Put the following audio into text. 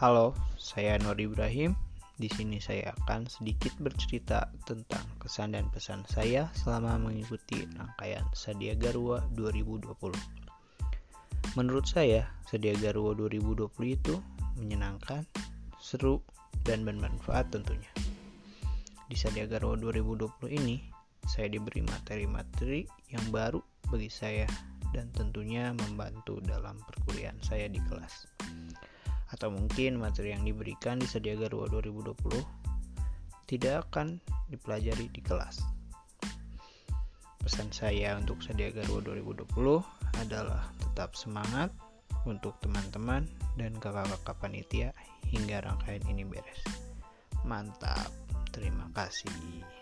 Halo, saya Nur Ibrahim. Di sini saya akan sedikit bercerita tentang kesan dan pesan saya selama mengikuti rangkaian Sadia Garwa 2020. Menurut saya, Sadia Garwa 2020 itu menyenangkan, seru, dan bermanfaat tentunya. Di Sadia Garwa 2020 ini, saya diberi materi-materi yang baru bagi saya dan tentunya membantu dalam perkuliahan saya di kelas atau mungkin materi yang diberikan di Sedia Garwa 2020 tidak akan dipelajari di kelas. Pesan saya untuk Sedia Garwa 2020 adalah tetap semangat untuk teman-teman dan kakak-kakak panitia hingga rangkaian ini beres. Mantap, terima kasih.